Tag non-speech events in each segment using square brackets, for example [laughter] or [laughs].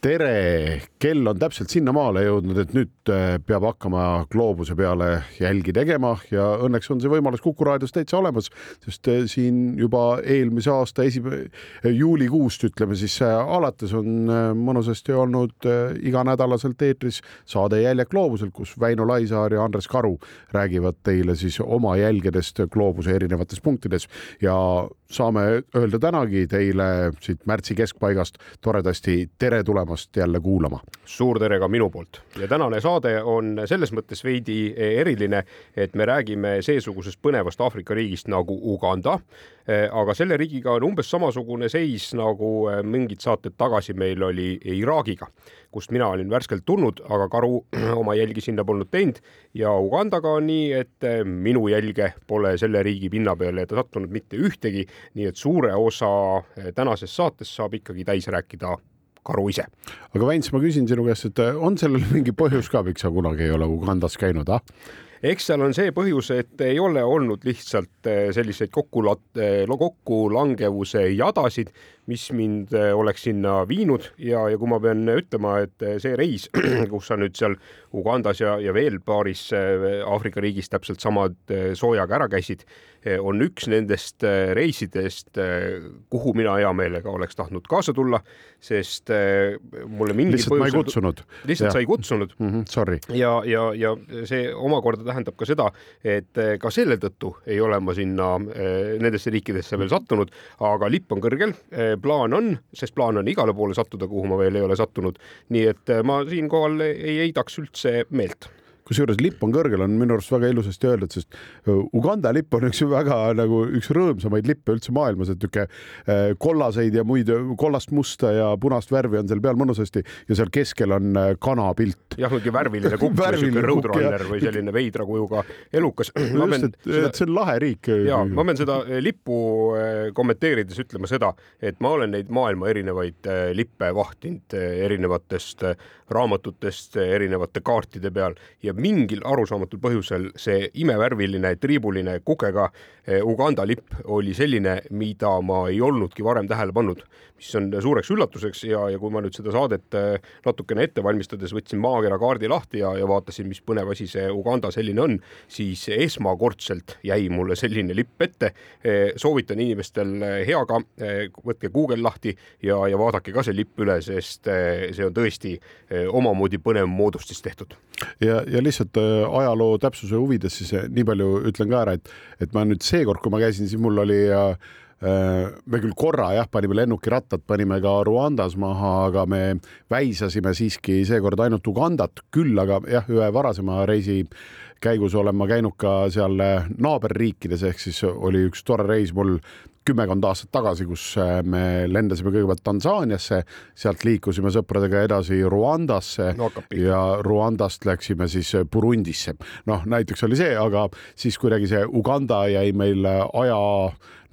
tere, kell on täpselt sinnamaale jõudnud, et nüüd äh, peab hakkama gloobuse peale jälgi tegema ja õnneks on see võimalus Kuku raadios täitsa olemas, sest äh, siin juba eelmise aasta esi-, juulikuust ütleme siis äh, alates on mõnusasti olnud iganädalaselt eetris saade Jäljed gloobusel, kus Väino Laisaar ja Andres Karu räägivad teile siis oma jälgedest gloobuse erinevates punktides. Ja saame öelda tänagi teile siit märtsi keskpaigast toredasti tere tulemast jälle kuulama. suur tere ka minu poolt ja tänane saade on selles mõttes veidi eriline, et me räägime seesugusest põnevast Aafrika riigist nagu Uganda. aga selle riigiga on umbes samasugune seis nagu mingid saated tagasi meil oli Iraagiga, kust mina olin värskelt tulnud, aga Karu [clears throat] oma jälgi sinna polnud teinud ja Ugandaga on nii, et minu jälge pole selle riigi pinna peale sattunud mitte ühtegi nii et suure osa eh, tänasest saatest saab ikkagi täis rääkida karu ise. aga Väints, ma küsin sinu käest, et on sellel [laughs] mingi põhjus ka, miks sa kunagi ei ole Ugandas käinud, ah? eks seal on see põhjus, et ei ole olnud lihtsalt eh, selliseid kokkulat-, eh, kokkulangevuse jadasid, mis mind oleks sinna viinud ja, ja kui ma pean ütlema, et see reis, [clears throat] kus sa nüüd seal Ugandas ja, ja veel paaris Aafrika riigis täpselt samad soojaga ära käisid, on üks nendest äh, reisidest, äh, kuhu mina hea meelega oleks tahtnud kaasa tulla, sest äh, mulle mingil lihtsalt põhjusel, ma ei kutsunud. lihtsalt sa ei kutsunud mm. -hmm, sorry. ja, ja, ja see omakorda tähendab ka seda, et ka selle tõttu ei ole ma sinna nendesse riikidesse veel sattunud, aga lipp on kõrgel, plaan on, sest plaan on igale poole sattuda, kuhu ma veel ei ole sattunud. nii et ma siinkohal ei heidaks üldse meelt kusjuures lipp on kõrgel, on minu arust väga ilusasti öeldud, sest Uganda lipp on üks väga nagu üks rõõmsamaid lippe üldse maailmas, et niisugune kollaseid ja muid kollast, musta ja punast värvi on seal peal mõnusasti ja seal keskel on kanapilt. jah, niisugune värviline [laughs] kukk või niisugune roadrunner või selline veidra kujuga elukas. just, et, et see on lahe riik. ja ma pean seda lippu kommenteerides ütlema seda, et ma olen neid maailma erinevaid lippe vahtinud erinevatest raamatutest erinevate kaartide peal ja mingil arusaamatul põhjusel see imevärviline triibuline kukega eh, Uganda lipp oli selline, mida ma ei olnudki varem tähele pannud, mis on suureks üllatuseks ja, ja kui ma nüüd seda saadet eh, natukene ette valmistades võtsin maakera kaardi lahti ja, ja vaatasin, mis põnev asi see Uganda selline on, siis esmakordselt jäi mulle selline lipp ette. Eh, soovitan inimestel heaga, võtke Google lahti ja, ja vaadake ka see lipp üle, sest see on tõesti omamoodi põnev moodustis tehtud. ja, ja lihtsalt äh, ajaloo täpsuse huvides siis äh, nii palju ütlen ka ära, et, et ma nüüd seekord, kui ma käisin, siis mul oli äh, me küll korra jah, panime lennukirattad, panime ka Ruandas maha, aga me väisasime siiski seekord ainult Ugandat, küll aga jah, ühe varasema reisi käigus olen ma käinud ka seal naaberriikides, ehk siis oli üks tore reis mul kümmekond aastat tagasi, kus äh, me lendasime kõigepealt Tansaaniasse, sealt liikusime sõpradega edasi Ruandasse no, ja Ruandast läksime siis Burundisse. noh, näiteks oli see, aga siis kuidagi see Uganda jäi meil aja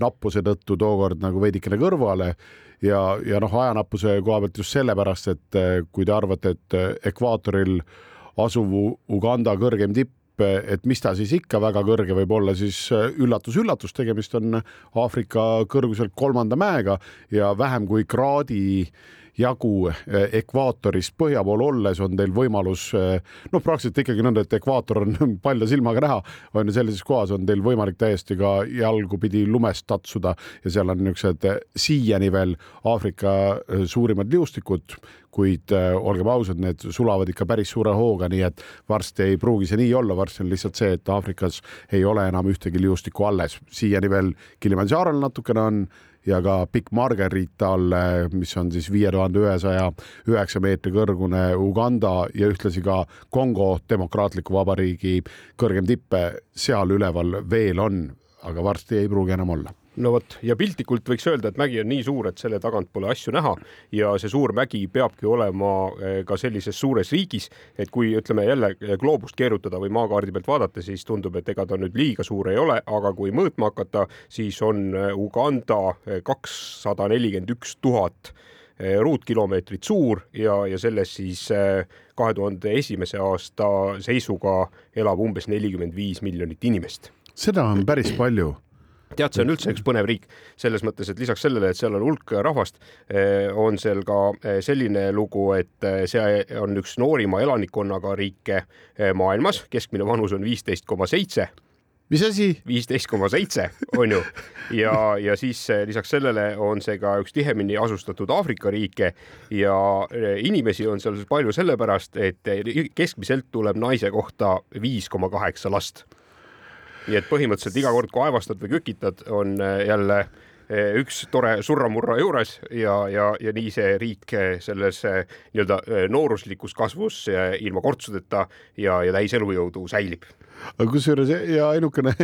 nappuse tõttu tookord nagu veidikene kõrvale ja, ja noh, ajanappuse koha pealt just sellepärast, et äh, kui te arvate, et äh, ekvaatoril asuv Uganda kõrgem tipp et mis ta siis ikka väga kõrge võib olla, siis üllatus-üllatus, äh, tegemist on Aafrika kõrguselt kolmanda mäega ja vähem kui kraadi jagu äh, ekvaatorist põhja pool olles on teil võimalus, äh, noh, praktiliselt ikkagi nõnda, et ekvaator on [laughs] palja silmaga näha, on ju sellises kohas on teil võimalik täiesti ka jalgupidi lumest tatsuda ja seal on niisugused siiani veel Aafrika suurimad liustikud, kuid olgem ausad, need sulavad ikka päris suure hooga, nii et varsti ei pruugi see nii olla, varsti on lihtsalt see, et Aafrikas ei ole enam ühtegi liustikku alles, siiani veel Kilimanjarol natukene on ja ka pikk Margarita all, mis on siis viie tuhande ühesaja üheksa meetri kõrgune Uganda ja ühtlasi ka Kongo Demokraatliku Vabariigi kõrgem tipp seal üleval veel on, aga varsti ei pruugi enam olla no vot ja piltlikult võiks öelda, et mägi on nii suur, et selle tagant pole asju näha ja see suur mägi peabki olema eh, ka sellises suures riigis, et kui ütleme jälle gloobust keerutada või maakaardi pealt vaadata, siis tundub, et ega ta nüüd liiga suur ei ole, aga kui mõõtma hakata, siis on eh, Uganda eh, kakssada nelikümmend üks tuhat ruutkilomeetrit suur ja, ja selles siis kahe tuhande esimese aasta seisuga elab umbes nelikümmend viis miljonit inimest. seda on päris palju tead, see on üldse üks põnev riik selles mõttes, et lisaks sellele, et seal on hulk rahvast, eh, on seal ka eh, selline lugu, et see on üks noorima elanikkonnaga riike maailmas, keskmine vanus on viisteist koma seitse. Mis asi? viisteist koma seitse on ju. Ja, ja siis lisaks sellele on see ka üks tihemini asustatud Aafrika riike ja inimesi on seal palju sellepärast, et keskmiselt tuleb naise kohta viis koma kaheksa last nii et põhimõtteliselt iga kord, kui aevastad või kükitad, on äh, jälle äh, üks tore surramurra juures ja, ja, ja nii see riik äh, selles nii-öelda nooruslikus kasvus ilma kortsudeta ja, ja täis elujõudu säilib. kusjuures ja ainukene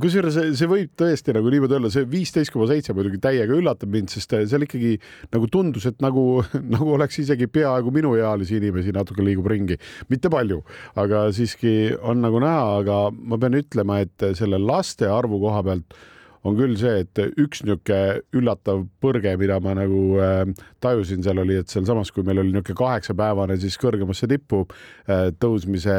kusjuures see, see võib tõesti nagu niimoodi olla, see viisteist koma seitse muidugi täiega üllatab mind, sest seal ikkagi nagu tundus, et nagu, [laughs] nagu oleks isegi peaaegu minuealisi inimesi natuke liigub ringi, mitte palju, aga siiski on nagu näha, aga ma pean ütlema, et selle laste arvu koha pealt on küll see, et üks niisugune üllatav põrge, mida ma nagu äh, tajusin seal oli, et sealsamas, kui meil oli niisugune kaheksapäevane siis kõrgemasse tippu äh, tõusmise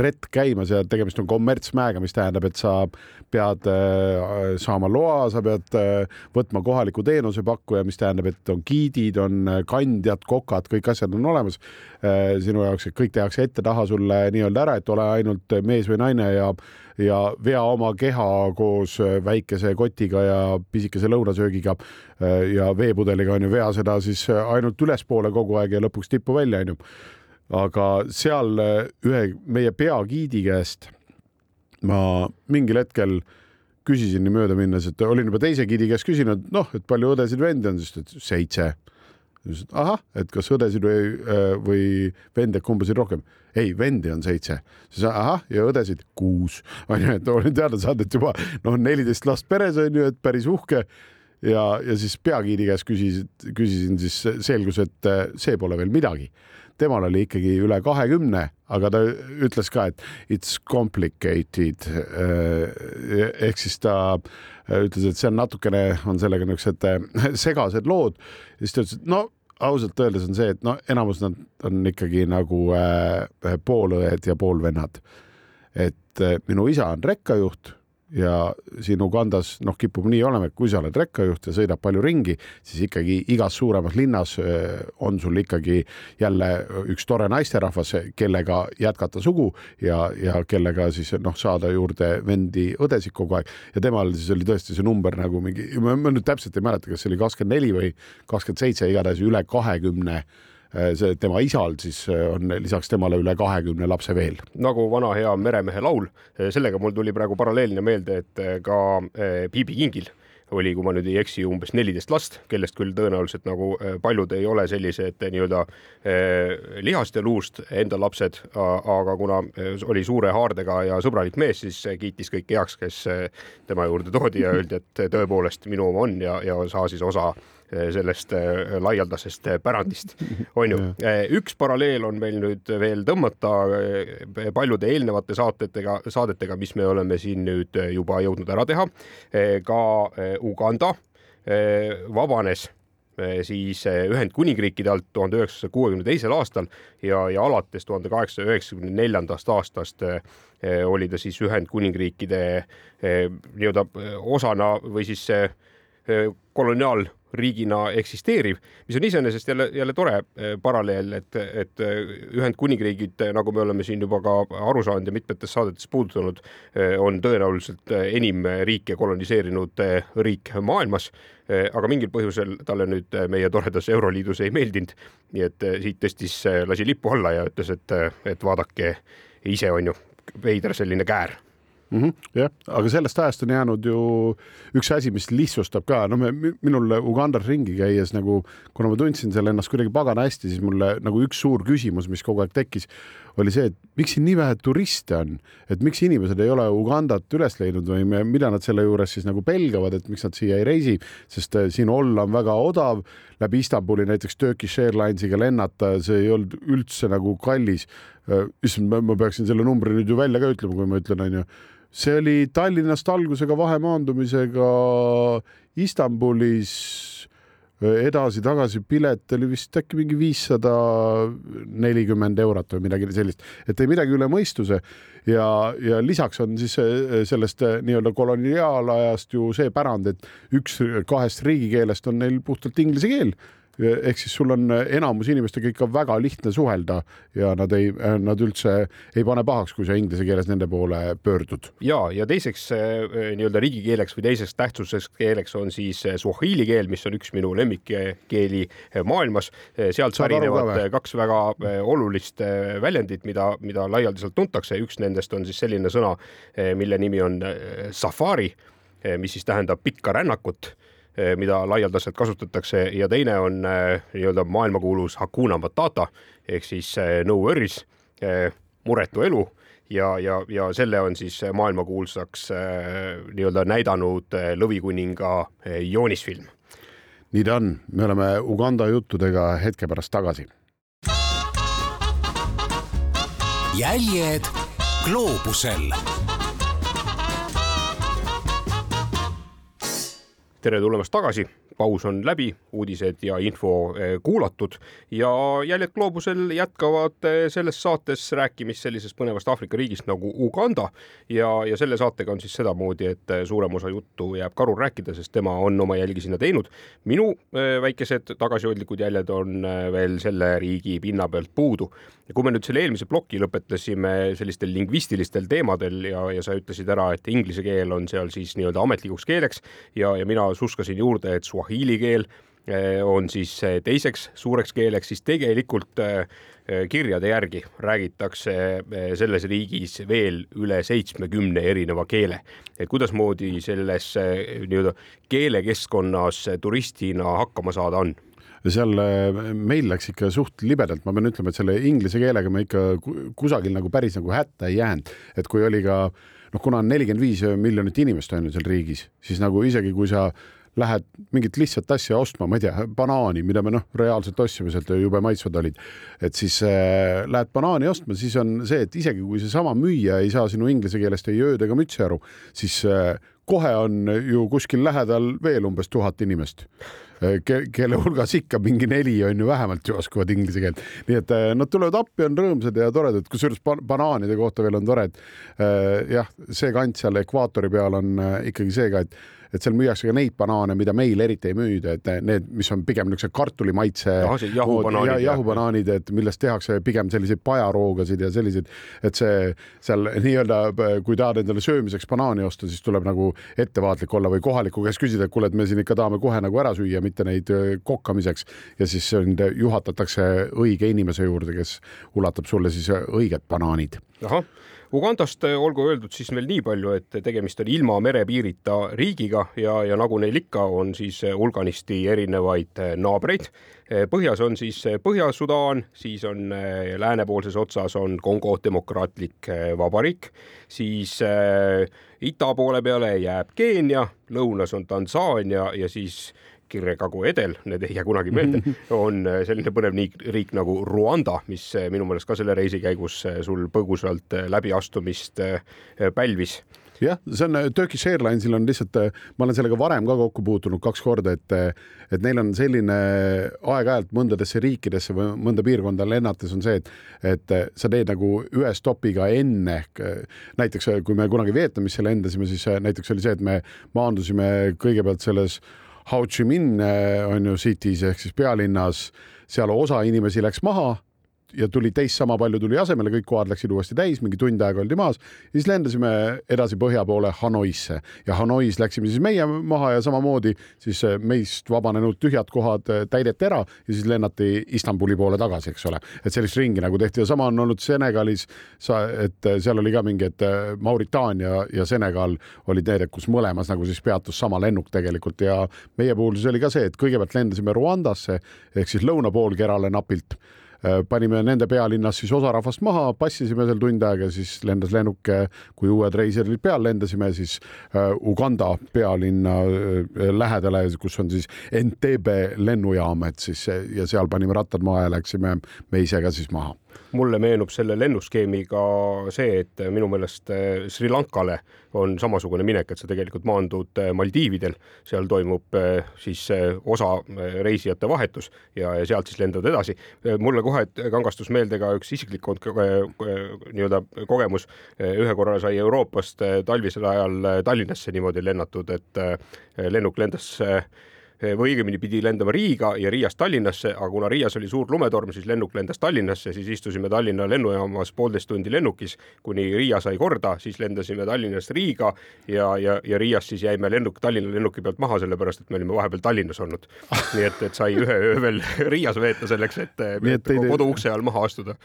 retk käimas ja tegemist on kommertsmäega, mis tähendab, et sa pead äh, saama loa, sa pead äh, võtma kohaliku teenusepakkuja, mis tähendab, et on giidid, on äh, kandjad, kokad, kõik asjad on olemas äh, sinu jaoks, et kõik tehakse ette-taha sulle nii-öelda ära, et ole ainult mees või naine ja ja vea oma keha koos äh, väikese kotiga ja pisikese lõunasöögiga äh, ja veepudeliga on ju, vea seda siis äh, ainult ülespoole kogu aeg ja lõpuks tippu välja on ju. aga seal ühe meie peagiidi käest ma mingil hetkel küsisin nii möödaminnes, et olin juba teise giidi käest küsinud, noh, et palju õdesid-vende on, siis ta ütles seitse ahah, et kas õdesid või, äh, või vende, kumba siin rohkem? ei, vendi on seitse. siis ahah, ja õdesid kuus, [laughs] onju, et olen teada saanud, et juba noh, neliteist last peres on ju, et päris uhke. Ja, ja siis peagiidi käest küsisin, küsisin, siis selgus, et äh, see pole veel midagi temal oli ikkagi üle kahekümne, aga ta ütles ka, et it's complicated. Äh, ehk siis ta ütles, et see on natukene, on sellega niisugused äh, [laughs] segased lood. siis ta ütles, et no ausalt öeldes on see, et no enamus nad on ikkagi nagu äh, poolõed ja poolvennad. et äh, minu isa on rekkajuht ja siin Ugandas noh, kipub nii olema, et kui sa oled rekkajuht ja sõidad palju ringi, siis ikkagi igas suuremas linnas äh, on sul ikkagi jälle üks tore naisterahvas, kellega jätkata sugu ja, ja kellega siis noh, saada juurde vendi-õdesid kogu aeg. Ja temal siis oli tõesti see number nagu mingi, ma nüüd täpselt ei mäleta, kas see oli kakskümmend neli või kakskümmend seitse, igatahes üle kahekümne 20 Äh, see tema isal siis äh, on lisaks temale üle kahekümne lapse veel. nagu vana hea meremehe laul, äh, sellega mul tuli praegu paralleelne meelde, et ka Bibi Kingil oli, kui ma nüüd ei eksi, umbes neliteist last, kellest küll tõenäoliselt nagu paljud ei ole sellised nii-öelda lihast ja luust enda lapsed, aga kuna oli suure haardega ja sõbralik mees, siis kiitis kõiki heaks, kes tema juurde toodi ja [laughs] öeldi, et tõepoolest minu oma on ja, ja saa siis osa sellest eh, laialdasest eh, pärandist, [laughs] on ju. üks paralleel on meil nüüd veel tõmmata paljude eelnevate saatetega, saadetega, mis me oleme siin nüüd juba jõudnud ära teha. ka Uganda vabanes siis Ühendkuningriikide alt tuhande üheksasaja kuuekümne teisel aastal ja, ja alates tuhande kaheksasaja üheksakümne neljandast aastast oli ta siis Ühendkuningriikide nii-öelda osana või siis koloniaal riigina eksisteeriv, mis on iseenesest jälle, jälle tore eh, paralleel, et, et eh, Ühendkuningriigid, eh, nagu me oleme siin juba ka aru saanud ja mitmetes saadetes puudutanud, on tõenäoliselt enim riike koloniseerinud riik maailmas. aga mingil põhjusel talle nüüd meie toredas Euroliidus ei meeldinud, nii et siit tõstis, lasi lipu alla ja ütles, et, et vaadake ise on ju, veider selline käär mm. -hmm, jah, aga sellest ajast on jäänud ju üks asi, mis lihtsustab ka, no me, minul Ugandas ringi käies nagu, kuna ma tundsin seal ennast kuidagi pagana hästi, siis mulle nagu üks suur küsimus, mis kogu aeg tekkis, oli see, et miks siin nii vähe turiste on, et miks inimesed ei ole Ugandat üles leidnud või mida nad selle juures siis nagu pelgavad, et miks nad siia ei reisi, sest äh, siin olla on väga odav, läbi Istanbuli näiteks Turkish Airlinesiga lennata, see ei olnud üldse nagu kallis. Äh, issand, ma peaksin selle numbri nüüd ju välja ka ütlema, kui ma ütlen, onju see oli Tallinnast algusega vahemaandumisega Istanbulis edasi-tagasi pilet oli vist äkki mingi viissada nelikümmend eurot või midagi sellist, et ei midagi üle mõistuse. Ja, ja lisaks on siis sellest nii-öelda koloniaalajast ju see pärand, et üks kahest riigikeelest on neil puhtalt inglise keel ehk siis sul on enamus inimestega ikka väga lihtne suhelda ja nad ei, nad üldse ei pane pahaks, kui sa inglise keeles nende poole pöördud. ja, ja teiseks eh, nii-öelda riigikeeleks või teiseks tähtsuseks keeleks on siis eh, suahiili keel, mis on üks minu lemmikkeeli eh, maailmas. sealt pärinevad kaks väga olulist väljendit, mida, mida laialdaselt tuntakse, üks nendest on siis selline sõna, mille nimi on safari, mis siis tähendab pikka rännakut Eh, mida laialdaselt kasutatakse ja teine on eh, nii-öelda maailmakuulus Hakuna Matata ehk siis eh, no worries, muretu elu ja, ja, ja selle on siis maailmakuulsaks nii-öelda näidanud Lõvikuninga joonisfilm. nii ta on, me oleme Uganda juttudega hetke pärast tagasi. jäljed gloobusel tere tulemast tagasi, paus on läbi, uudised ja info eh, kuulatud ja Jäljed gloobusel jätkavad eh, selles saates rääkimist sellisest põnevast Aafrika riigist nagu Uganda ja, ja selle saatega on siis sedamoodi, et eh, suurem osa juttu jääb Karul rääkida, sest tema on oma jälgi sinna teinud. minu väikesed tagasihoidlikud jäljed on veel selle riigi pinna pealt puudu. ja kui me nüüd selle eelmise ploki lõpetasime sellistel lingvistilistel teemadel ja, ja sa ütlesid ära, et inglise keel on seal siis nii-öelda ametlikuks keeleks ja, ja mina suskasin juurde, et suahiili keel eh, on siis eh, teiseks suureks keeleks, siis tegelikult eh, kirjade järgi räägitakse selles riigis veel üle seitsmekümne erineva keele. et kuidasmoodi selles nii-öelda keelekeskkonnas turistina hakkama saada on? seal meil läks ikka suht libedalt, ma pean ütlema, et selle inglise keelega me ikka kusagil nagu päris nagu hätta ei jäänud, et kui oli ka noh, kuna on nelikümmend viis miljonit inimest on ju seal riigis, siis nagu isegi kui sa lähed mingit lihtsat asja ostma, ma ei tea, banaani, mida me noh, reaalselt ostsime sealt, jube maitsvad olid. et siis äh, lähed banaani ostma, siis on see, et isegi kui seesama müüja ei saa sinu inglise keelest ei ööd ega mütsi aru, siis äh, kohe on ju kuskil lähedal veel umbes tuhat inimest äh, ke, kelle hulgas ikka mingi neli on ju vähemalt ju oskavad inglise keelt. nii et äh, nad tulevad appi, on rõõmsad ja toredad, kusjuures banaanide kohta veel on tore, et äh, jah, see kant seal ekvaatori peal on ikkagi see ka, et et seal müüakse ka neid banaane, mida meil eriti ei müüda, et need, mis on pigem niisuguse kartulimaitse jahubanaanid, jahubanaanid, et millest tehakse pigem selliseid pajaroogasid ja selliseid, et see seal nii-öelda, kui tahad endale söömiseks banaani osta, siis tuleb nagu ettevaatlik olla või kohaliku käest küsida, et kuule, et me siin ikka tahame kohe nagu ära süüa, mitte neid kokkamiseks. Ja siis juhatatakse õige inimese juurde, kes ulatab sulle siis õiged banaanid. ahah Ugandast olgu öeldud siis veel nii palju, et tegemist on ilma merepiirita riigiga ja, ja nagu neil ikka, on siis hulganisti erinevaid naabreid. põhjas on siis Põhja-Sudaan, siis on läänepoolses otsas on Kongo Demokraatlik Vabariik, siis ida poole peale jääb Keenia, lõunas on Tansaania ja siis Kirje Kagu-Edel, need ei jää kunagi meelde, [laughs] on äh, selline põnev riik nagu Rwanda, mis äh, minu meelest ka selle reisi käigus äh, sul põgusalt läbiastumist pälvis. Jah, see on Turkish Airlinesil on lihtsalt, ma olen sellega varem ka kokku puutunud kaks korda, et, et neil on selline aeg-ajalt mõndadesse riikidesse või mõnda piirkonda lennates on see, et, et sa teed nagu ühe stopiga enne näiteks kui me kunagi Vietnamisse lendasime, siis näiteks oli see, et me maandusime kõigepealt selles Ho Chi Minh eh, on ju city's ehk siis pealinnas, seal osa inimesi läks maha ja tuli teist sama palju tuli asemele, kõik kohad läksid uuesti täis, mingi tund aega oldi maas. siis lendasime edasi põhja poole Hanoisse ja Hanois läksime siis meie maha ja samamoodi siis meist vabanenud tühjad kohad täideti ära ja siis lennati Istanbuli poole tagasi, eks ole. et sellist ringi nagu tehti ja sama on olnud Senegalis, et seal oli ka mingi, et Mauritaania ja Senegal olid need, kus mõlemas nagu siis peatus sama lennuk tegelikult ja meie puhul siis oli ka see, et kõigepealt lendasime Rwandasse ehk siis lõunapoolkerale napilt Äh, panime nende pealinnas siis osa rahvast maha, passisime seal tund aega, siis lendas lennuk, kui uued reisijad peal, lendasime siis äh, Uganda pealinna äh, lähedale, kus on siis Entebbe lennujaam, et siis ja seal panime rattad maha ja läksime me ise ka siis maha. Mulle meenub selle lennuskeemiga see, et minu meelest Sri Lankale on samasugune minek, et sa tegelikult maandud eh, Maldiividel, seal toimub eh, siis osa reisijate vahetus ja, ja sealt siis lendad edasi. mulle kohe kangastus meelde ka üks isiklik nii-öelda kogemus. ühe korra sai Euroopast talvisel ajal Tallinnasse niimoodi lennatud, et lennuk lendas või õigemini pidi lendama Riiga ja Riiast Tallinnasse, aga kuna Riias oli suur lumetorm, siis lennuk lendas Tallinnasse, siis istusime Tallinna lennujaamas poolteist tundi lennukis, kuni Riia sai korda, siis lendasime Tallinnast Riiga ja, ja, ja Riias siis jäime lennuk, Tallinna lennuki pealt maha, sellepärast et me olime vahepeal Tallinnas olnud. [laughs] nii et, et sai ühe öö veel Riias veeta selleks, et, et teid... kodu ukse all maha astuda.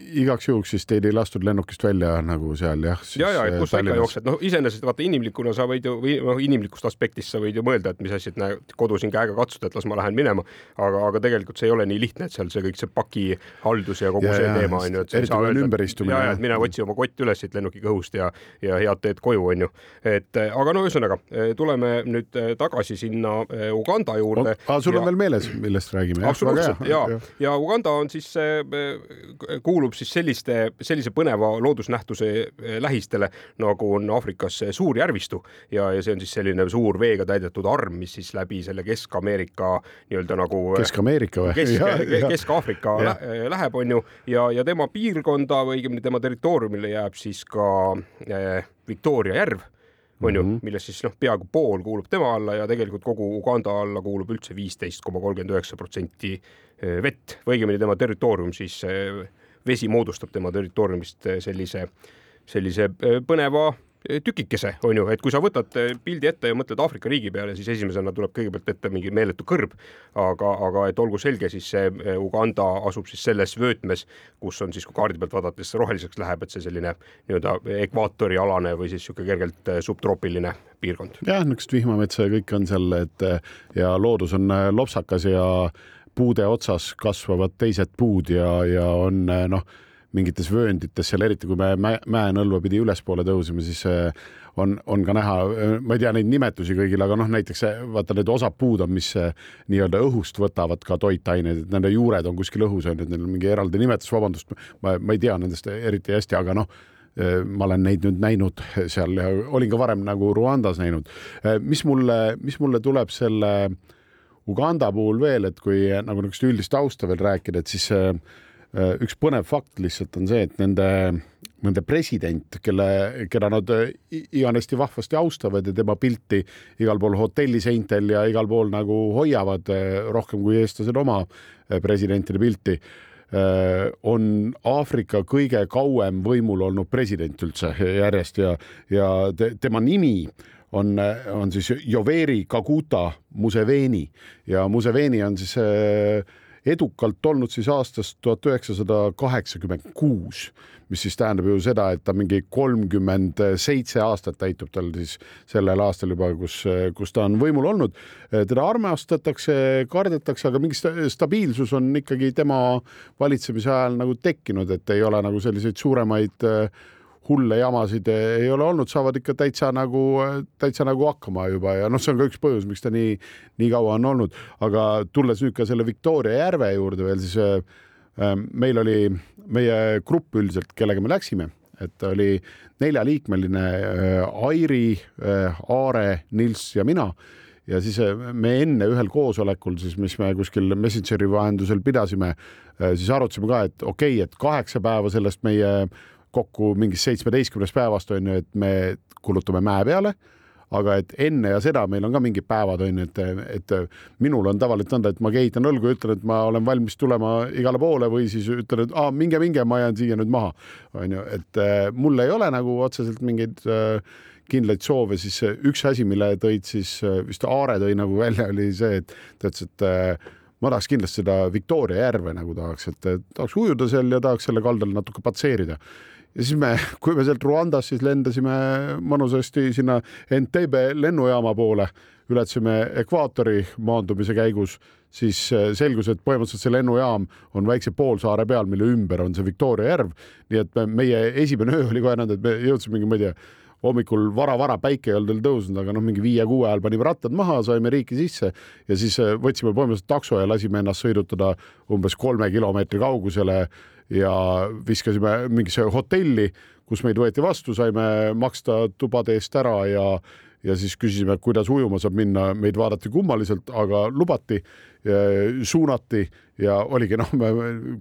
igaks juhuks siis teid ei lastud lennukist välja nagu seal jah? ja, ja, et kus sa ikka jooksed, noh, iseenesest vaata inimlikuna sa võid ju, või noh, inimlikust aspektist sa võid ju mõelda, et mis asja, et näe, kodus siin käega katsuda, et las ma lähen minema. aga, aga tegelikult see ei ole nii lihtne, et seal see kõik see pakihaldus ja kogu ja, see ja, teema on ju, et sa ei saa öelda, ja, ja et mine otsi oma kott üles siit lennukiga õhust ja, ja head teed koju, on ju. et aga no ühesõnaga tuleme nüüd tagasi sinna eh, Uganda juurde. sul ja, on veel meeles, millest räägime? absoluutselt ja, ja, ja Uganda on siis, eh, kuulub siis selliste, sellise põneva loodusnähtuse eh, lähistele, nagu on Aafrikas suur järvistu ja, ja see on siis selline suur veega täidetud arm, mis siis läbi selle Kesk-Ameerika nii-öelda nagu Kesk-Ameerika või? Kesk, Kesk-Aafrika läheb, on ju, ja, ja tema piirkonda või õigemini tema territooriumile jääb siis ka eh, Victoria järv on ju mm -hmm., millest siis noh, peaaegu pool kuulub tema alla ja tegelikult kogu Uganda alla kuulub üldse viisteist koma kolmkümmend üheksa protsenti vett või õigemini tema territoorium siis vesi moodustab tema territooriumist sellise, sellise põneva tükikese, on ju, et kui sa võtad eh, pildi ette ja mõtled Aafrika riigi peale, siis esimesena tuleb kõigepealt ette mingi meeletu kõrb, aga, aga et olgu selge, siis see eh, Uganda asub siis selles vöötmes, kus on siis, kui kaardi pealt vaadates roheliseks läheb, et see selline nii-öelda ekvaatorialane või siis niisugune kergelt eh, subtroopiline piirkond. jah, niisugust vihmametsa ja kõik on seal, et ja loodus on lopsakas ja puude otsas kasvavad teised puud ja, ja on noh mingites vööndites seal, eriti kui me mäenõlva pidi ülespoole tõusime, siis äh, on, on ka näha, äh, ma ei tea neid nimetusi kõigile, aga noh, näiteks äh, vaata need osapuud on, mis nii-öelda õhust võtavad ka toitaineid, et nende juured on kuskil õhus on ju, et neil on mingi eraldi nimetus, vabandust, ma, ma ei tea nendest eriti hästi, aga noh ma olen neid nüüd näinud [laughs] seal ja olin ka varem nagu Ruandas näinud. mis mulle, mis mulle tuleb selle Uganda puhul veel, et kui nagu niisugust üldist tausta veel rääkida, et siis Äh, üks põnev fakt lihtsalt on see, et nende, nende president, kelle, keda nad äh, iganesti vahvasti austavad ja tema pilti igal pool hotelliseintel ja igal pool nagu hoiavad äh, rohkem kui eestlased oma presidentide pilti, on Aafrika kõige kauem võimul olnud president üldse järjest ja, ja te, tema nimi on, on siis Yoweri Kaguta Museveni ja Museveni on siis äh, edukalt olnud siis aastast tuhat üheksasada kaheksakümmend kuus, mis siis tähendab ju seda, et ta mingi kolmkümmend seitse aastat täitub tal siis sellel aastal juba, kus, kus ta on võimul olnud. teda armastatakse, kardetakse, aga mingi stabiilsus on ikkagi tema valitsemise ajal nagu tekkinud, et ei ole nagu selliseid suuremaid äh, hulle jamasid ei ole olnud, saavad ikka täitsa nagu, täitsa nagu hakkama juba ja noh, see on ka üks põhjus, miks ta nii, nii kaua on olnud, aga tulles nüüd ka selle Victoria järve juurde veel, siis äh, meil oli meie grupp üldiselt, kellega me läksime, et oli neljaliikmeline äh, Airi äh,, Aare, Nils ja mina. Ja siis äh, me enne ühel koosolekul siis, mis me kuskil Messengeri vahendusel pidasime, äh, siis arutasime ka, et okei okay,, et kaheksa päeva sellest meie kokku mingist seitsmeteistkümnest päevast on ju, et me kulutame mäe peale, aga et enne ja seda meil on ka mingid päevad on ju, et, et minul on tavaliselt nõnda, et ma kehitan õlgu ja ütlen, et ma olen valmis tulema igale poole või siis ütlen, et aa, minge, minge, ma jään siia nüüd maha, on ju, et äh, mul ei ole nagu otseselt mingeid äh, kindlaid soove, siis üks asi, mille tõid siis vist Aare tõi nagu välja, oli see, et ta ütles, et ma tahaks kindlasti seda Victoria järve nagu tahaks, et tahaks ujuda seal ja tahaks selle kaldal natuke patseerida ja siis me, kui me sealt Rwandast siis lendasime mõnusasti sinna Entebbe lennujaama poole, ületasime ekvaatori maandumise käigus, siis äh, selgus, et põhimõtteliselt see lennujaam on väikse poolsaare peal, mille ümber on see Victoria järv. nii et me, meie esimene öö oli kohe nõnda, et me jõudsime, ma ei tea, hommikul vara-vara päike ei olnud veel tõusnud, aga noh, mingi viie-kuue ajal panime rattad maha, saime riiki sisse ja siis äh, võtsime põhimõtteliselt takso ja lasime ennast sõidutada umbes kolme kilomeetri kaugusele ja viskasime mingisse hotelli, kus meid võeti vastu, saime maksta tubade eest ära ja, ja siis küsisime, kuidas ujuma saab minna, meid vaadati kummaliselt, aga lubati, suunati ja oligi noh, me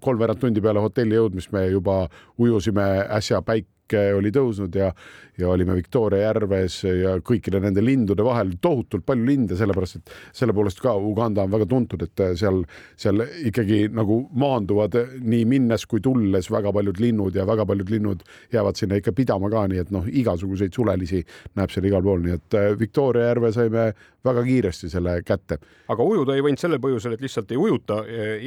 kolmveerand tundi peale hotelli jõudmist me juba ujusime äsja päik oli tõusnud ja, ja olime Victoria järves ja kõikide nende lindude vahel. Tohutult palju linde, sellepärast et selle poolest ka Uganda on väga tuntud, et seal, seal ikkagi nagu maanduvad nii minnes kui tulles väga paljud linnud ja väga paljud linnud jäävad sinna ikka pidama ka, nii et noh, igasuguseid sulelisi näeb seal igal pool, nii et äh, Victoria järve saime väga kiiresti selle kätte. aga ujuda ei võinud sellel põhjusel, et lihtsalt ei ujuta,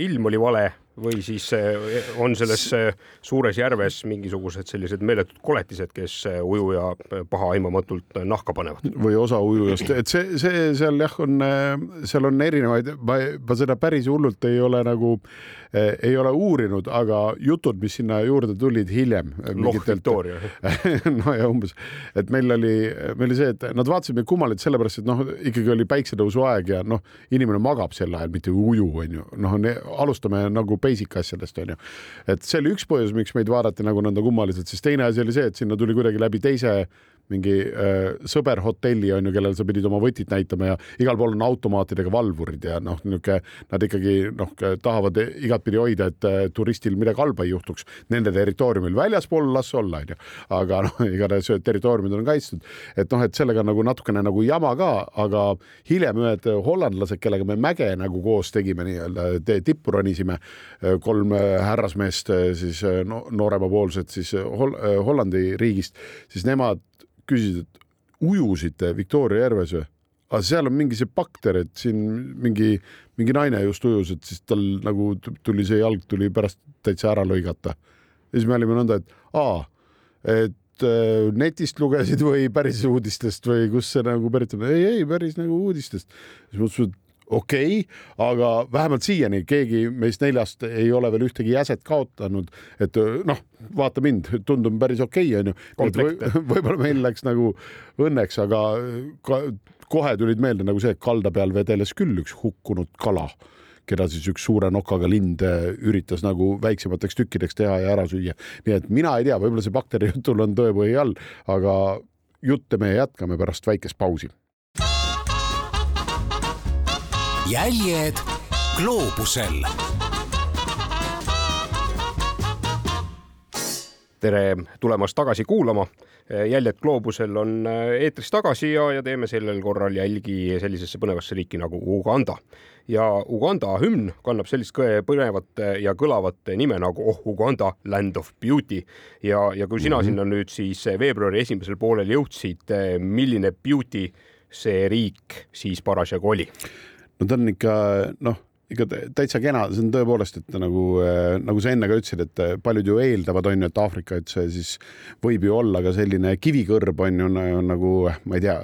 ilm oli vale või siis eh, on selles eh, suures järves mingisugused sellised meeletud koletised, kes eh, ujuja pahaaimamatult nahka panevad. või osa ujujast, et see, see seal jah, on, seal on erinevaid, ma, ma seda päris hullult ei ole nagu eh,, ei ole uurinud, aga jutud, mis sinna juurde tulid hiljem. [laughs] No ja umbes, et meil oli, meil oli see, et nad vaatasid meid kummalilt sellepärast, et noh, ikkagi oli päiksetõusuaeg ja noh, inimene magab sel ajal, mitte ei uju, onju. noh, alustame nagu basic asjadest onju. et see oli üks põhjus, miks meid vaadati nagu nõnda kummaliselt, siis teine asi oli see, et sinna tuli kuidagi läbi teise mingi äh, sõberhotelli on ju, kellel sa pidid oma võtit näitama ja igal pool on automaatidega valvurid ja noh, niisugune nad ikkagi noh, tahavad igatpidi hoida, et äh, turistil midagi halba ei juhtuks nende territooriumil, väljaspool las olla, onju. aga noh, [laughs] igatahes territooriumid on kaitstud, et noh, et sellega nagu natukene nagu jama ka, aga hiljem ühed hollandlased, kellega me mäge nagu koos tegime nii-öelda tippu ronisime, äh, kolm äh, härrasmeest siis no, nooremapoolsed siis Hol Hollandi riigist, siis nemad küsisid, et ujusite Victoria järves või? aga seal on mingi see bakter, et siin mingi, mingi naine just ujus, et siis tal nagu tuli see jalg tuli pärast täitsa ära lõigata. ja siis me olime nõnda, et aa, et äh, netist lugesid või päris uudistest või kus see nagu pärit on? ei, ei päris nagu uudistest. siis mõtlesin, et okei okay,, aga vähemalt siiani keegi meist neljast ei ole veel ühtegi jäset kaotanud, et noh, vaata mind, tundub päris okei okay,, onju. [laughs] võib-olla meil läks nagu õnneks, aga kohe tulid meelde nagu see, et kalda peal vedeles küll üks hukkunud kala, keda siis üks suure nokaga lind üritas nagu väiksemateks tükkideks teha ja ära süüa. nii et mina ei tea, võib-olla see bakteri jutul on tõepõhi all, aga jutte me jätkame pärast väikest pausi jäljed gloobusel. tere tulemast tagasi kuulama. jäljed gloobusel on eetris tagasi ja, ja teeme sellel korral jälgi sellisesse põnevasse riiki nagu Uganda. ja Uganda hümn kannab sellist põnevat ja kõlavat nime nagu Oh Uganda, land of beauty. ja, ja kui sina mm -hmm. sinna nüüd siis veebruari esimesel poolel jõudsid, milline beauty see riik siis parasjagu oli? No ta on ikka noh, ikka täitsa kena, see on tõepoolest, et nagu, äh, nagu sa enne ka ütlesid, et äh, paljud ju eeldavad, on ju, et Aafrika, et see siis võib ju olla ka selline kivikõrb on ju nagu, ma ei tea,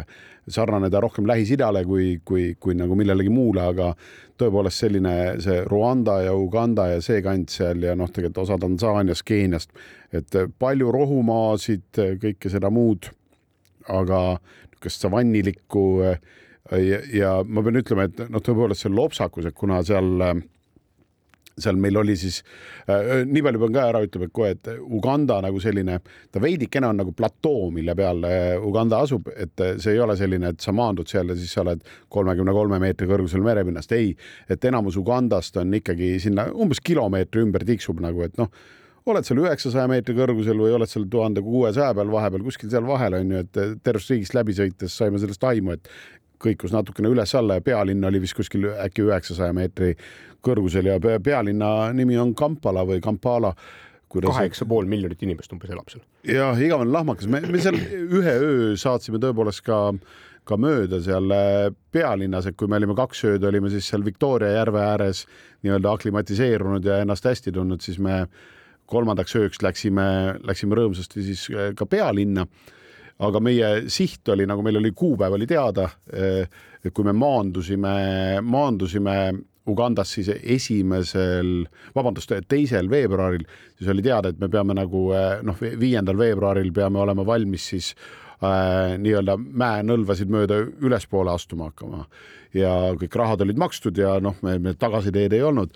sarnaneda rohkem Lähis-Idale kui, kui, kui nagu millelegi muule, aga tõepoolest selline see Rwanda ja Uganda ja see kant seal ja noh, tegelikult osa Tansaaniast, Keeniast, et palju rohumaasid, kõike seda muud, aga niisugust savannilikku äh, ja, ja ma pean ütlema, et noh, tõepoolest see lopsakus, et kuna seal seal meil oli siis äh,, nii palju pean ka ära ütlema, et kohe, et Uganda nagu selline, ta veidikene on nagu platoo, mille peal äh, Uganda asub, et äh, see ei ole selline, et sa maandud seal ja siis sa oled kolmekümne kolme meetri kõrgusel merepinnast, ei, et enamus Ugandast on ikkagi sinna umbes kilomeetri ümber tiksub nagu, et noh oled seal üheksasaja meetri kõrgusel või oled seal tuhande kuuesaja peal vahepeal kuskil seal vahel on ju, et tervest riigist läbi sõites saime sellest aimu, et kõikus natukene üles-alla ja pealinn oli vist kuskil äkki üheksasaja meetri kõrgusel ja pealinna nimi on Kampala või Kampala kaheksa pool miljonit inimest umbes elab seal. jah, igavene lahmakas, me, me seal ühe öö saatsime tõepoolest ka, ka mööda seal äh, pealinnas, et kui me olime kaks ööd, olime siis seal Victoria järve ääres nii-öelda aklimatiseerunud ja ennast hästi tundnud, siis me kolmandaks ööks läksime, läksime rõõmsasti siis äh, ka pealinna aga meie siht oli, nagu meil oli kuupäev oli teada, kui me maandusime, maandusime Ugandas siis esimesel, vabandust, teisel veebruaril, siis oli teada, et me peame nagu noh, viiendal veebruaril peame olema valmis siis äh, nii-öelda mäenõlvasid mööda ülespoole astuma hakkama. Ja kõik rahad olid makstud ja noh, me, me tagasiteed ei olnud